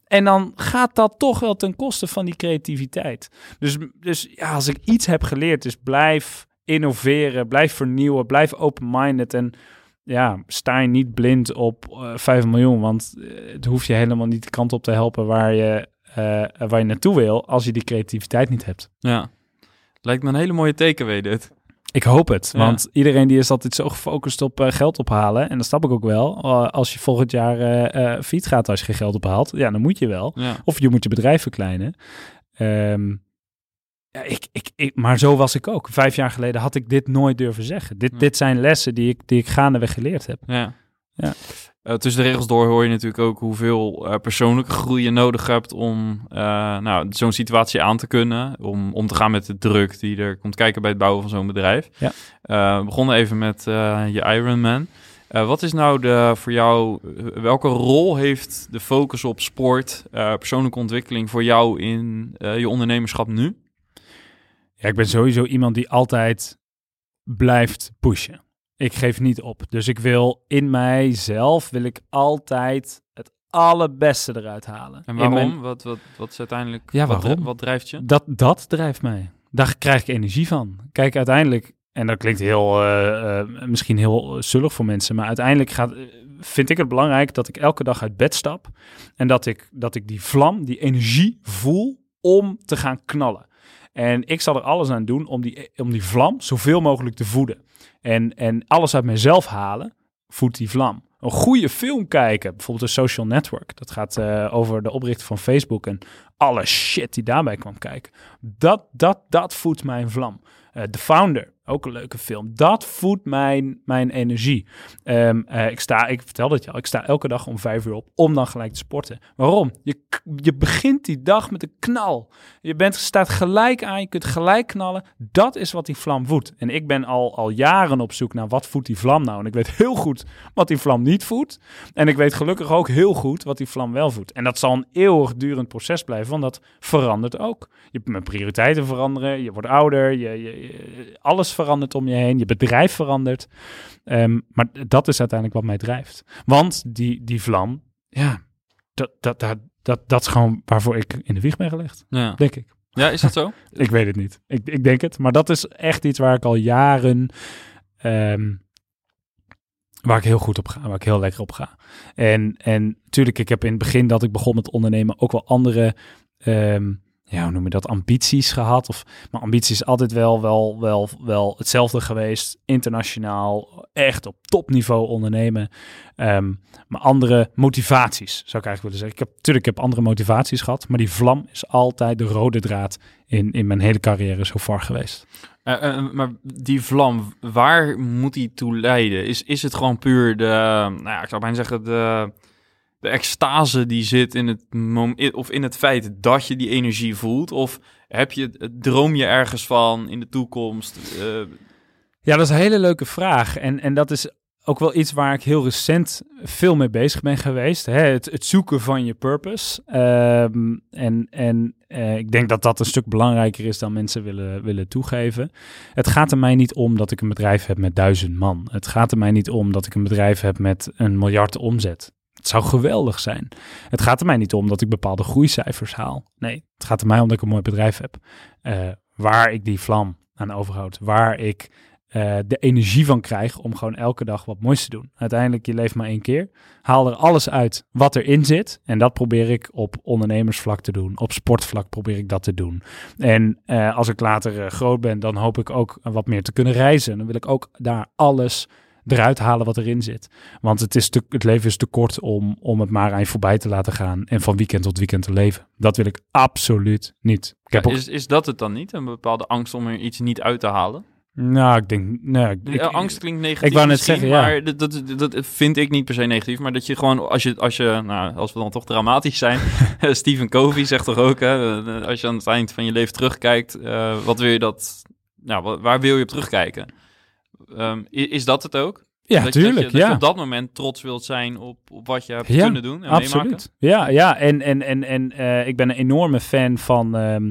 En dan gaat dat toch wel ten koste van die creativiteit. Dus, dus ja, als ik iets heb geleerd, is blijf innoveren, blijf vernieuwen, blijf open-minded en ja, sta je niet blind op uh, eh, 5 miljoen, want uh, het hoeft je helemaal niet de kant op te helpen waar je, uh, waar je naartoe wil als je die creativiteit niet hebt. Ja, lijkt me een hele mooie takeaway dit. Ik hoop het, want iedereen die is altijd zo gefocust op uh, geld ophalen. En dat snap ik ook wel. Uh, als je volgend jaar uh, fiets gaat als je geen geld ophaalt, ja, dan moet je wel. Ja. Of je moet je bedrijf verkleinen. Um, ja, ik, ik, ik, maar zo was ik ook. Vijf jaar geleden had ik dit nooit durven zeggen. Dit, dit zijn lessen die ik, die ik gaandeweg geleerd heb. Ja. Ja. Uh, tussen de regels door hoor je natuurlijk ook hoeveel uh, persoonlijke groei je nodig hebt om uh, nou, zo'n situatie aan te kunnen. Om om te gaan met de druk die er komt kijken bij het bouwen van zo'n bedrijf. Ja. we begonnen even met je Ironman. wat is nou de, voor jou, welke rol heeft de focus op sport, persoonlijke ontwikkeling voor jou in je ondernemerschap nu? Ja, ik ben sowieso iemand die altijd blijft pushen. Ik geef niet op. Dus ik wil in mijzelf wil ik altijd het allerbeste eruit halen. En waarom? Wat, wat, wat is uiteindelijk... Ja, waarom? Wat, wat drijft je? Dat, dat drijft mij. Daar krijg ik energie van. Kijk, uiteindelijk... En dat klinkt heel, uh, uh, misschien heel zullig voor mensen, maar uiteindelijk gaat, vind ik het belangrijk dat ik elke dag uit bed stap en dat ik, dat ik die vlam, die energie voel om te gaan knallen. En ik zal er alles aan doen om die, om die vlam zoveel mogelijk te voeden. En, en alles uit mezelf halen, voedt die vlam. Een goede film kijken, bijvoorbeeld een social network. Dat gaat uh, over de oprichter van Facebook en alle shit die daarbij kwam kijken. Dat, dat, dat voedt mijn vlam. Uh, The Founder, ook een leuke film. Dat voedt mijn, mijn energie. Um, uh, ik, sta, ik vertel het je al, ik sta elke dag om vijf uur op om dan gelijk te sporten. Waarom? Je, je begint die dag met een knal. Je bent, staat gelijk aan, je kunt gelijk knallen. Dat is wat die vlam voedt. En ik ben al, al jaren op zoek naar wat voedt die vlam nou. En ik weet heel goed wat die vlam niet voedt. En ik weet gelukkig ook heel goed wat die vlam wel voedt. En dat zal een eeuwigdurend proces blijven, want dat verandert ook. Je mijn prioriteiten veranderen, je wordt ouder, je, je, alles verandert om je heen, je bedrijf verandert. Um, maar dat is uiteindelijk wat mij drijft. Want die, die vlam, ja, dat, dat, dat, dat, dat is gewoon waarvoor ik in de wieg ben gelegd, ja. denk ik. Ja, is dat zo? ik weet het niet. Ik, ik denk het. Maar dat is echt iets waar ik al jaren... Um, waar ik heel goed op ga, waar ik heel lekker op ga. En, en natuurlijk, ik heb in het begin dat ik begon met ondernemen ook wel andere um, ja, hoe noem je dat, ambities gehad. Of, maar is altijd wel, wel, wel, wel hetzelfde geweest. Internationaal, echt op topniveau ondernemen. Um, maar andere motivaties, zou ik eigenlijk willen zeggen. Ik heb natuurlijk heb andere motivaties gehad, maar die vlam is altijd de rode draad in, in mijn hele carrière zo far geweest. Uh, uh, maar die vlam, waar moet die toe leiden? Is, is het gewoon puur de, nou ja, ik zou bijna zeggen, de de extase die zit in het, of in het feit dat je die energie voelt? Of heb je, droom je ergens van in de toekomst? Uh... Ja, dat is een hele leuke vraag. En, en dat is ook wel iets waar ik heel recent veel mee bezig ben geweest. Hè? Het, het zoeken van je purpose. Um, en en uh, ik denk dat dat een stuk belangrijker is dan mensen willen, willen toegeven. Het gaat er mij niet om dat ik een bedrijf heb met duizend man. Het gaat er mij niet om dat ik een bedrijf heb met een miljard omzet. Zou geweldig zijn. Het gaat er mij niet om dat ik bepaalde groeicijfers haal. Nee, het gaat er mij om dat ik een mooi bedrijf heb. Uh, waar ik die vlam aan overhoud. Waar ik uh, de energie van krijg om gewoon elke dag wat moois te doen. Uiteindelijk, je leeft maar één keer. Haal er alles uit wat erin zit. En dat probeer ik op ondernemersvlak te doen. Op sportvlak probeer ik dat te doen. En uh, als ik later groot ben, dan hoop ik ook wat meer te kunnen reizen. Dan wil ik ook daar alles eruit halen wat erin zit. Want het, is te, het leven is te kort om, om het maar aan je voorbij te laten gaan en van weekend tot weekend te leven. Dat wil ik absoluut niet. Ik heb ja, ook... is, is dat het dan niet? Een bepaalde angst om er iets niet uit te halen? Nou, ik denk... Nou, ik, angst klinkt negatief Ik wou net zeggen, ja. Maar dat, dat, dat vind ik niet per se negatief. Maar dat je gewoon, als je, als je nou, als we dan toch dramatisch zijn... Stephen Covey zegt toch ook, hè, als je aan het eind van je leven terugkijkt... Uh, wat wil je dat... Nou, waar wil je op terugkijken? Um, is, dat het ook? Ja, dat, tuurlijk. dat, je, dat ja. je op dat moment trots wilt zijn op, op wat je hebt Ja, kunnen doen en meemaken. Absoluut. Ja, ja. En, en, en, en eh, ik ben een enorme fan van, ehm,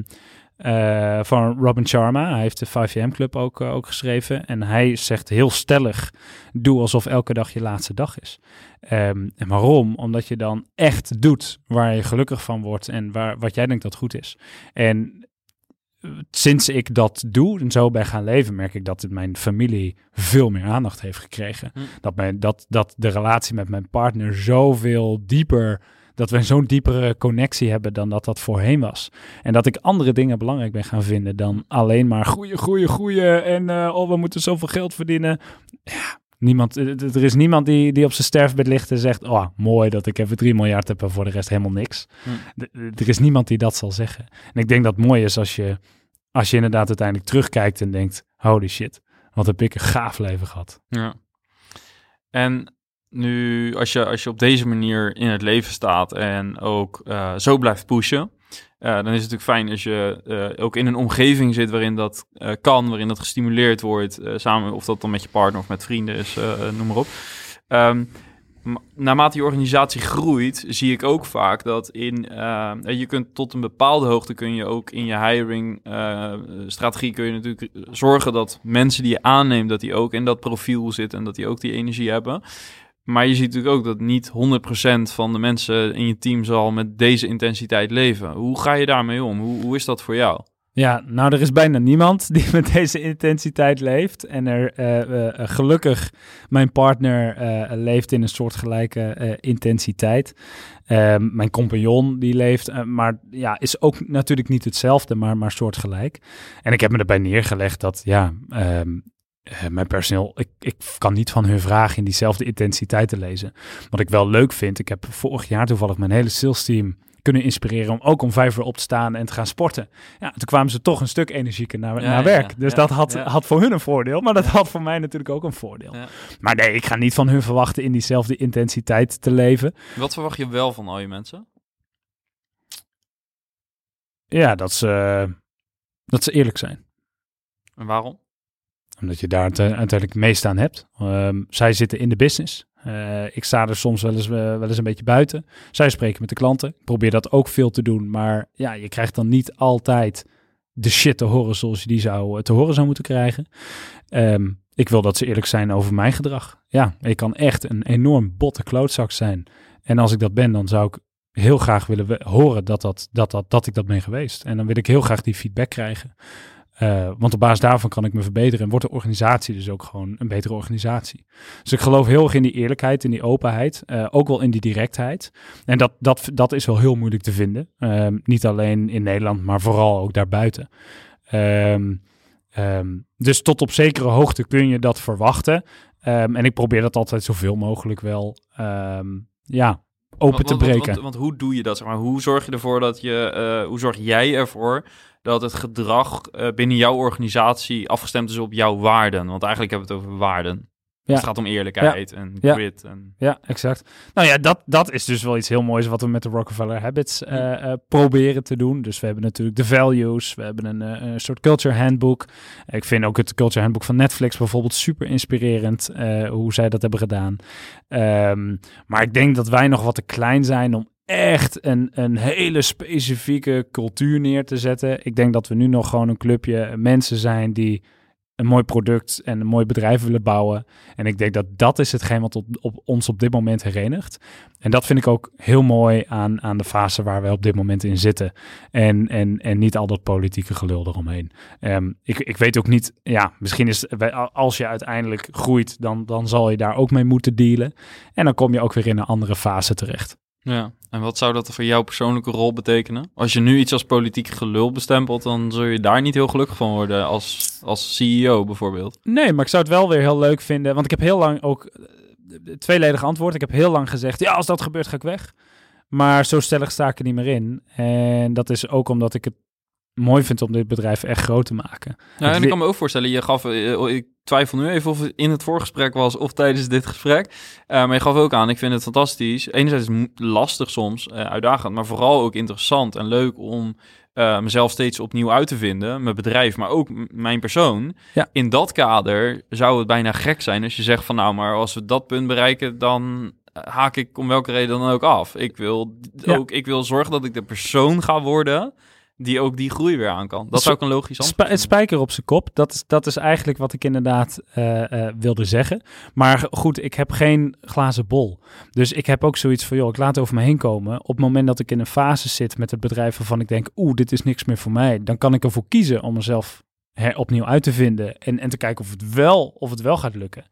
eh, van Robin Sharma. Hij heeft de 5am Club ook, eh, ook geschreven. En hij zegt heel stellig, doe alsof elke dag je laatste dag is. Ehm, en waarom? Omdat je dan echt doet waar je gelukkig van wordt en waar, wat jij denkt dat goed is. En sinds ik dat doe en zo ben gaan leven, merk ik dat mijn familie veel meer aandacht heeft gekregen. Hm. Dat, mijn, dat, dat de relatie met mijn partner zoveel dieper, dat we zo'n diepere connectie hebben dan dat dat voorheen was. En dat ik andere dingen belangrijk ben gaan vinden dan alleen maar groeien, groeien, groeien en eh, oh, we moeten zoveel geld verdienen. Ja, niemand, eh, er is niemand die, die op zijn sterfbed ligt en zegt, oh, mooi dat ik even 3 miljard heb en voor de rest helemaal niks. Hm. Er is niemand die dat zal zeggen. En ik denk dat het mooi is als je, als je inderdaad uiteindelijk terugkijkt en denkt, holy shit, wat heb ik een gaaf leven gehad. Ja. En nu, als je, als je op deze manier in het leven staat en ook eh, zo blijft pushen, eh, dan is het natuurlijk fijn als je eh, ook in een omgeving zit waarin dat kan, waarin dat gestimuleerd wordt, samen, of dat dan met je partner of met vrienden is, noem maar op. Ma- naarmate je organisatie groeit, zie ik ook vaak dat in, eh, je kunt tot een bepaalde hoogte kun je ook in je hiring eh, strategie kun je natuurlijk zorgen dat mensen die je aanneemt, dat die ook in dat profiel zitten en dat die ook die energie hebben. Maar je ziet natuurlijk ook dat niet 100% van de mensen in je team zal met deze intensiteit leven. Hoe ga je daarmee om? Hoe, hoe is dat voor jou? Ja, nou, er is bijna niemand die met deze intensiteit leeft. En er eh, gelukkig, mijn partner eh, leeft in een soortgelijke intensiteit. Ehm, mijn compagnon die leeft, maar ja, is ook natuurlijk niet hetzelfde, maar, maar soortgelijk. En ik heb me erbij neergelegd dat, ja, ehm, eh, mijn personeel, ik, ik kan niet van hun vragen in diezelfde intensiteit te lezen. Wat ik wel leuk vind, ik heb vorig jaar toevallig mijn hele sales team kunnen inspireren om ook om vijf uur op te staan en te gaan sporten. Ja, toen kwamen ze toch een stuk energieker naar, Ja, naar werk. ja. Dus dat had, had voor hun een voordeel, maar dat had voor mij natuurlijk ook een voordeel. Maar nee, ik ga niet van hun verwachten in diezelfde intensiteit te leven. Wat verwacht je wel van al je mensen? Ja, dat ze, dat ze eerlijk zijn. En waarom? Omdat je daar uite- uiteindelijk het meest aan hebt. Ehm, zij zitten in de business. Eh, ik sta er soms wel eens, eh, wel eens een beetje buiten. Zij spreken met de klanten. Ik probeer dat ook veel te doen. Maar ja, je krijgt dan niet altijd de shit te horen zoals je die zou, eh, te horen zou moeten krijgen. Ehm, ik wil dat ze eerlijk zijn over mijn gedrag. Ja, ik kan echt een enorm botte klootzak zijn. En als ik dat ben, dan zou ik heel graag willen horen dat, dat, dat, dat, dat ik dat ben geweest. En dan wil ik heel graag die feedback krijgen. Eh, want op basis daarvan kan ik me verbeteren en wordt de organisatie dus ook gewoon een betere organisatie. Dus ik geloof heel erg in die eerlijkheid, in die openheid, eh, ook wel in die directheid. En dat, dat, dat is wel heel moeilijk te vinden. Ehm, niet alleen in Nederland, maar vooral ook daarbuiten. Ehm, ehm, dus tot op zekere hoogte kun je dat verwachten. En ik probeer dat altijd zoveel mogelijk wel ja, open Want- te breken. Want, want hoe doe je dat? Zeg maar? Hoe zorg je ervoor dat je, eh, hoe zorg jij ervoor dat het gedrag eh, binnen jouw organisatie afgestemd is op jouw waarden? Want eigenlijk hebben we het over waarden. Ja. Het gaat om eerlijkheid en Ja. grit. En... Ja, exact. Nou ja, dat, dat is dus wel iets heel moois wat we met de Rockefeller Habits eh, eh, proberen te doen. Dus we hebben natuurlijk de values, we hebben een, een soort culture handbook. Ik vind ook het culture handbook van Netflix bijvoorbeeld super inspirerend, hoe zij dat hebben gedaan. Ehm, maar ik denk dat wij nog wat te klein zijn om echt een, een hele specifieke cultuur neer te zetten. Ik denk dat we nu nog gewoon een clubje mensen zijn die een mooi product en een mooi bedrijf willen bouwen. En ik denk dat dat is hetgeen wat op, ons op dit moment herenigt. En dat vind ik ook heel mooi aan, aan de fase waar we op dit moment in zitten. En, en, en niet al dat politieke gelul eromheen. Ehm, ik, ik weet ook niet, ja, misschien is als je uiteindelijk groeit, dan, dan zal je daar ook mee moeten dealen. En dan kom je ook weer in een andere fase terecht. Ja. En wat zou dat voor jouw persoonlijke rol betekenen? Als je nu iets als politiek gelul bestempelt, dan zul je daar niet heel gelukkig van worden als, als CEO bijvoorbeeld. Nee, maar ik zou het wel weer heel leuk vinden. Want ik heb heel lang ook eh, tweeledig antwoord. Ik heb heel lang gezegd: ja, als dat gebeurt, ga ik weg. Maar zo stellig sta ik er niet meer in. En dat is ook omdat ik het mooi vind om dit bedrijf echt groot te maken. Ja, en ik kan me ook voorstellen, je gaf, eh, ik twijfel nu even of het in het voorgesprek was of tijdens dit gesprek. Eh, maar je gaf ook aan, ik vind het fantastisch. Enerzijds lastig soms, eh, uitdagend, maar vooral ook interessant en leuk om mezelf steeds opnieuw uit te vinden, mijn bedrijf, maar ook mijn persoon. Ja. In dat kader zou het bijna gek zijn als je zegt van nou, maar als we dat punt bereiken, dan haak ik om welke reden dan ook af. Ik wil, Ja. ook, ik wil zorgen dat ik de persoon ga worden die ook die groei weer aan kan. Dat Zo- zou ik een logisch Sp antwoord het vinden. spijker op zijn kop, dat is, dat is eigenlijk wat ik inderdaad eh, eh, wilde zeggen. Maar goed, ik heb geen glazen bol. Dus ik heb ook zoiets van, joh, ik laat het over me heen komen. Op het moment dat ik in een fase zit met het bedrijf waarvan ik denk, oeh, dit is niks meer voor mij. Dan kan ik ervoor kiezen om mezelf her, opnieuw uit te vinden en, en te kijken of het wel, of het wel gaat lukken.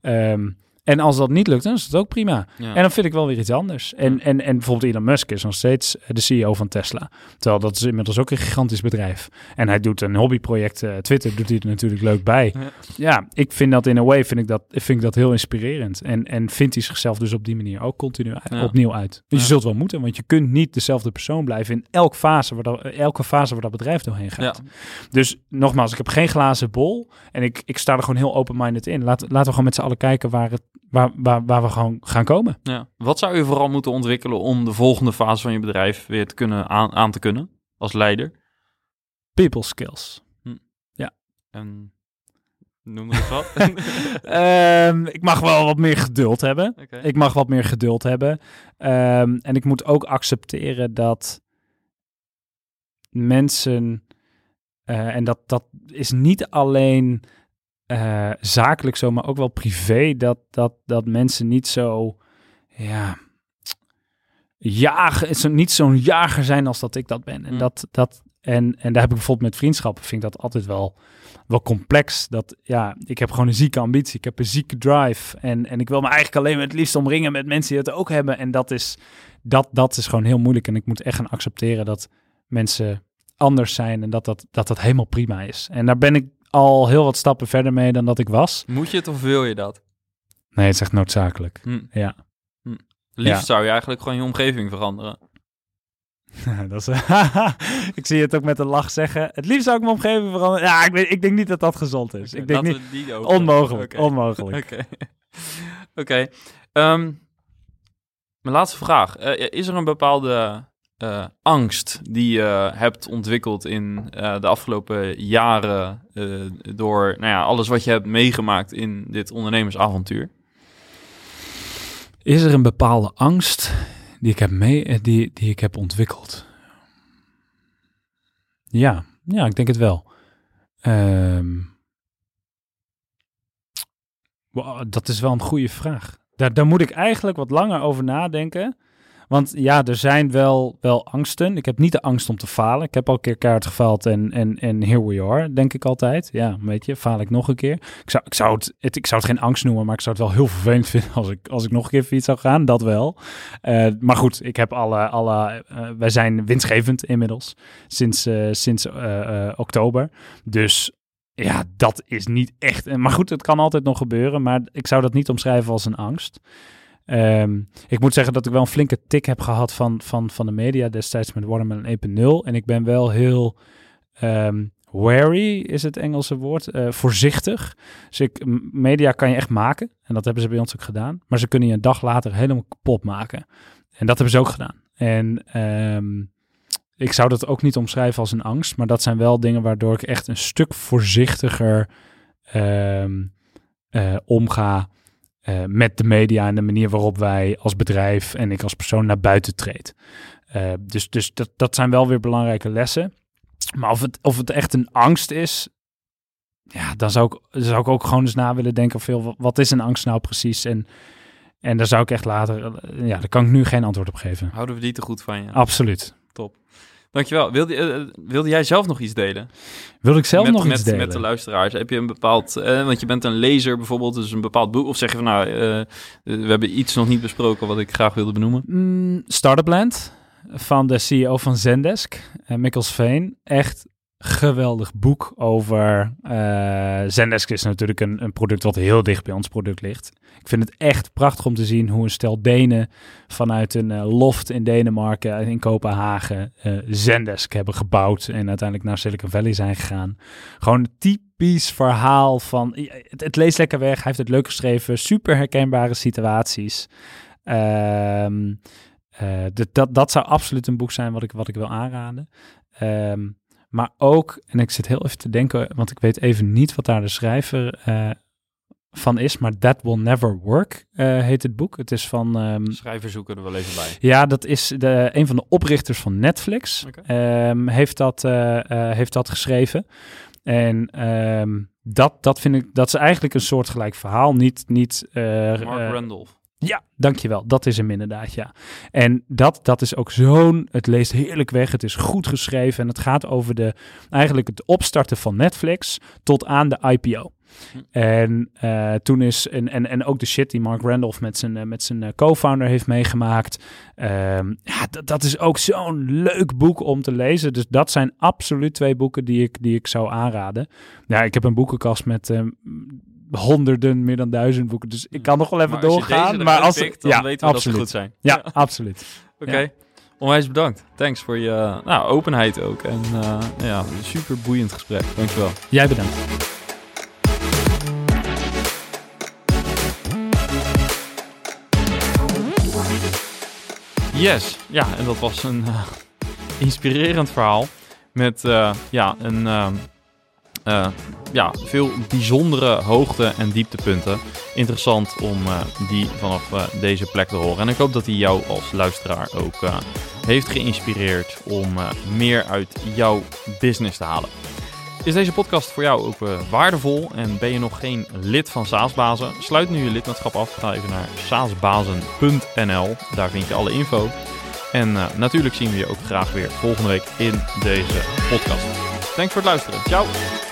Ehm, en als dat niet lukt, dan is het ook prima. Ja. En dan vind ik wel weer iets anders. En, Ja. en, en bijvoorbeeld Elon Musk is nog steeds de CEO van Tesla. Terwijl dat is inmiddels ook een gigantisch bedrijf. En hij doet een hobbyproject, eh, Twitter doet hij er natuurlijk leuk bij. Ja. Ja, ik vind dat in a way vind ik dat, vind ik dat heel inspirerend. En, en vindt hij zichzelf dus op die manier ook continu uit- opnieuw uit. Dus je zult wel moeten, want je kunt niet dezelfde persoon blijven in elk fase waar dat, elke fase waar dat bedrijf doorheen gaat. Dus nogmaals, ik heb geen glazen bol en ik, ik sta er gewoon heel open-minded in. Laat, laten we gewoon met z'n allen kijken waar, het, waar, waar, waar we gewoon gaan komen. Ja. Wat zou je vooral moeten ontwikkelen om de volgende fase van je bedrijf weer te kunnen aan, aan te kunnen als leider? People skills. En noem eens wat. Ehm, ik mag wel wat meer geduld hebben. Ik mag wat meer geduld hebben. Ehm, en ik moet ook accepteren dat mensen, eh, en dat, dat is niet alleen eh, zakelijk zo, maar ook wel privé, dat, dat, dat mensen niet zo, ja, jagen, zo, niet zo'n jager zijn als dat ik dat ben. En, Mm. dat, dat, en, en daar heb ik bijvoorbeeld met vriendschappen, vind ik dat altijd wel, wel complex. Dat, ja, ik heb gewoon een zieke ambitie, ik heb een zieke drive. En, en ik wil me eigenlijk alleen maar het liefst omringen met mensen die het ook hebben. En dat is, dat, dat is gewoon heel moeilijk. En ik moet echt gaan accepteren dat mensen anders zijn en dat dat, dat dat helemaal prima is. En daar ben ik al heel wat stappen verder mee dan dat ik was. Moet je het of wil je dat? Nee, het is echt noodzakelijk. Hm. Ja. Liefst Ja. zou je eigenlijk gewoon je omgeving veranderen. dat is, ik zie het ook met een lach zeggen. Het liefst zou ik mijn omgeving veranderen. Ja, ik, weet, ik denk niet dat dat gezond is. Ik denk niet. Onmogelijk. Oké. Onmogelijk. Oké. Oké. Ehm, mijn laatste vraag. Eh, is er een bepaalde eh, angst die je hebt ontwikkeld in eh, de afgelopen jaren eh, door nou ja, alles wat je hebt meegemaakt in dit ondernemersavontuur? Is er een bepaalde angst die ik heb, mee, die, die ik heb ontwikkeld? Ja, ja, ik denk het wel. Ehm, dat is wel een goede vraag. Daar, daar moet ik eigenlijk wat langer over nadenken. Want ja, er zijn wel, wel angsten. Ik heb niet de angst om te falen. Ik heb al een keer kaart gefaald en, en, en here we are, denk ik altijd. Ja, weet je, faal ik nog een keer. Ik zou, ik, zou het, ik zou het geen angst noemen, maar ik zou het wel heel vervelend vinden als ik, als ik nog een keer fiets zou gaan. Dat wel. Eh, maar goed, ik heb alle, alle eh, wij zijn winstgevend inmiddels sinds, eh, sinds oktober. Dus ja, dat is niet echt. Maar goed, het kan altijd nog gebeuren, maar ik zou dat niet omschrijven als een angst. Ehm, ik moet zeggen dat ik wel een flinke tik heb gehad van, van, van de media destijds met Watermelon 1.0. En ik ben wel heel ehm, wary, is het Engelse woord, eh, voorzichtig. Dus ik, media kan je echt maken. En dat hebben ze bij ons ook gedaan. Maar ze kunnen je een dag later helemaal kapot maken. En dat hebben ze ook gedaan. En ehm, ik zou dat ook niet omschrijven als een angst. Maar dat zijn wel dingen waardoor ik echt een stuk voorzichtiger eh, omga eh, met de media en de manier waarop wij als bedrijf en ik als persoon naar buiten treed. Eh, dus dus dat, dat zijn wel weer belangrijke lessen. Maar of het, of het echt een angst is, ja, dan zou ik, zou ik ook gewoon eens na willen denken joh, wat is een angst nou precies? En, en daar zou ik echt later, eh, ja, daar kan ik nu geen antwoord op geven. Houden we die te goed van je? Absoluut. Dankjewel. Wilde, eh, wilde jij zelf nog iets delen? Wil ik zelf met, nog met, iets delen? met de luisteraars. Heb je een bepaald, eh, want je bent een lezer bijvoorbeeld, dus een bepaald boek. Of zeg je van nou, eh, we hebben iets nog niet besproken wat ik graag wilde benoemen. Mm, Startup Land van de CEO van Zendesk, Mikkels Veen. Echt geweldig boek over... eh, Zendesk is natuurlijk een, een product wat heel dicht bij ons product ligt. Ik vind het echt prachtig om te zien hoe een stel Denen vanuit een eh, loft in Denemarken, eh, in Kopenhagen, Zendesk hebben gebouwd en uiteindelijk naar Silicon Valley zijn gegaan. Gewoon typisch verhaal van... Het, leest lekker weg, hij heeft het leuk geschreven, super herkenbare situaties. Ehm dat, dat, dat zou absoluut een boek zijn wat ik, wat ik wil aanraden. Ehm, maar ook, en ik zit heel even te denken, want ik weet even niet wat daar de schrijver van is, maar That Will Never Work heet het boek. Het is van... Um, Schrijver zoeken er wel even bij. Ja, dat is de, een van de oprichters van Netflix. Okay. heeft, dat, heeft dat geschreven. En um, dat, dat vind ik, dat is eigenlijk een soortgelijk verhaal. Niet, niet Mark Randolph. Ja, dankjewel. Dat is hem inderdaad, ja. En dat, dat is ook zo'n... Het leest heerlijk weg. Het is goed geschreven. En het gaat over de, eigenlijk het opstarten van Netflix tot aan de IPO. En uh, toen is, en, en, en ook de shit die Mark Randolph met zijn, uh, met zijn uh, co-founder heeft meegemaakt. Um, ja, dat is ook zo'n leuk boek om te lezen. Dus dat zijn absoluut twee boeken die ik, die ik zou aanraden. Ja, ik heb een boekenkast met honderden, meer dan duizend boeken. Dus ik kan nog wel even maar doorgaan. maar als pikt, dan ja, weten we absoluut. dat ze goed zijn. Ja, absoluut. Oké. Okay. Ja. Onwijs bedankt. Thanks voor je nou, openheid ook. En ja, super boeiend gesprek. Dankjewel. Jij bedankt. Yes, ja, en dat was een uh, inspirerend verhaal met uh, ja, een, uh, ja, veel bijzondere hoogte- en dieptepunten. Interessant om die vanaf deze plek te horen. En ik hoop dat hij jou als luisteraar ook heeft geïnspireerd om meer uit jouw business te halen. Is deze podcast voor jou ook waardevol en ben je nog geen lid van Saasbazen? Sluit nu je lidmaatschap af. Ga even naar saasbazen.nl. Daar vind je alle info. En natuurlijk zien we je ook graag weer volgende week in deze podcast. Thanks voor het luisteren. Ciao!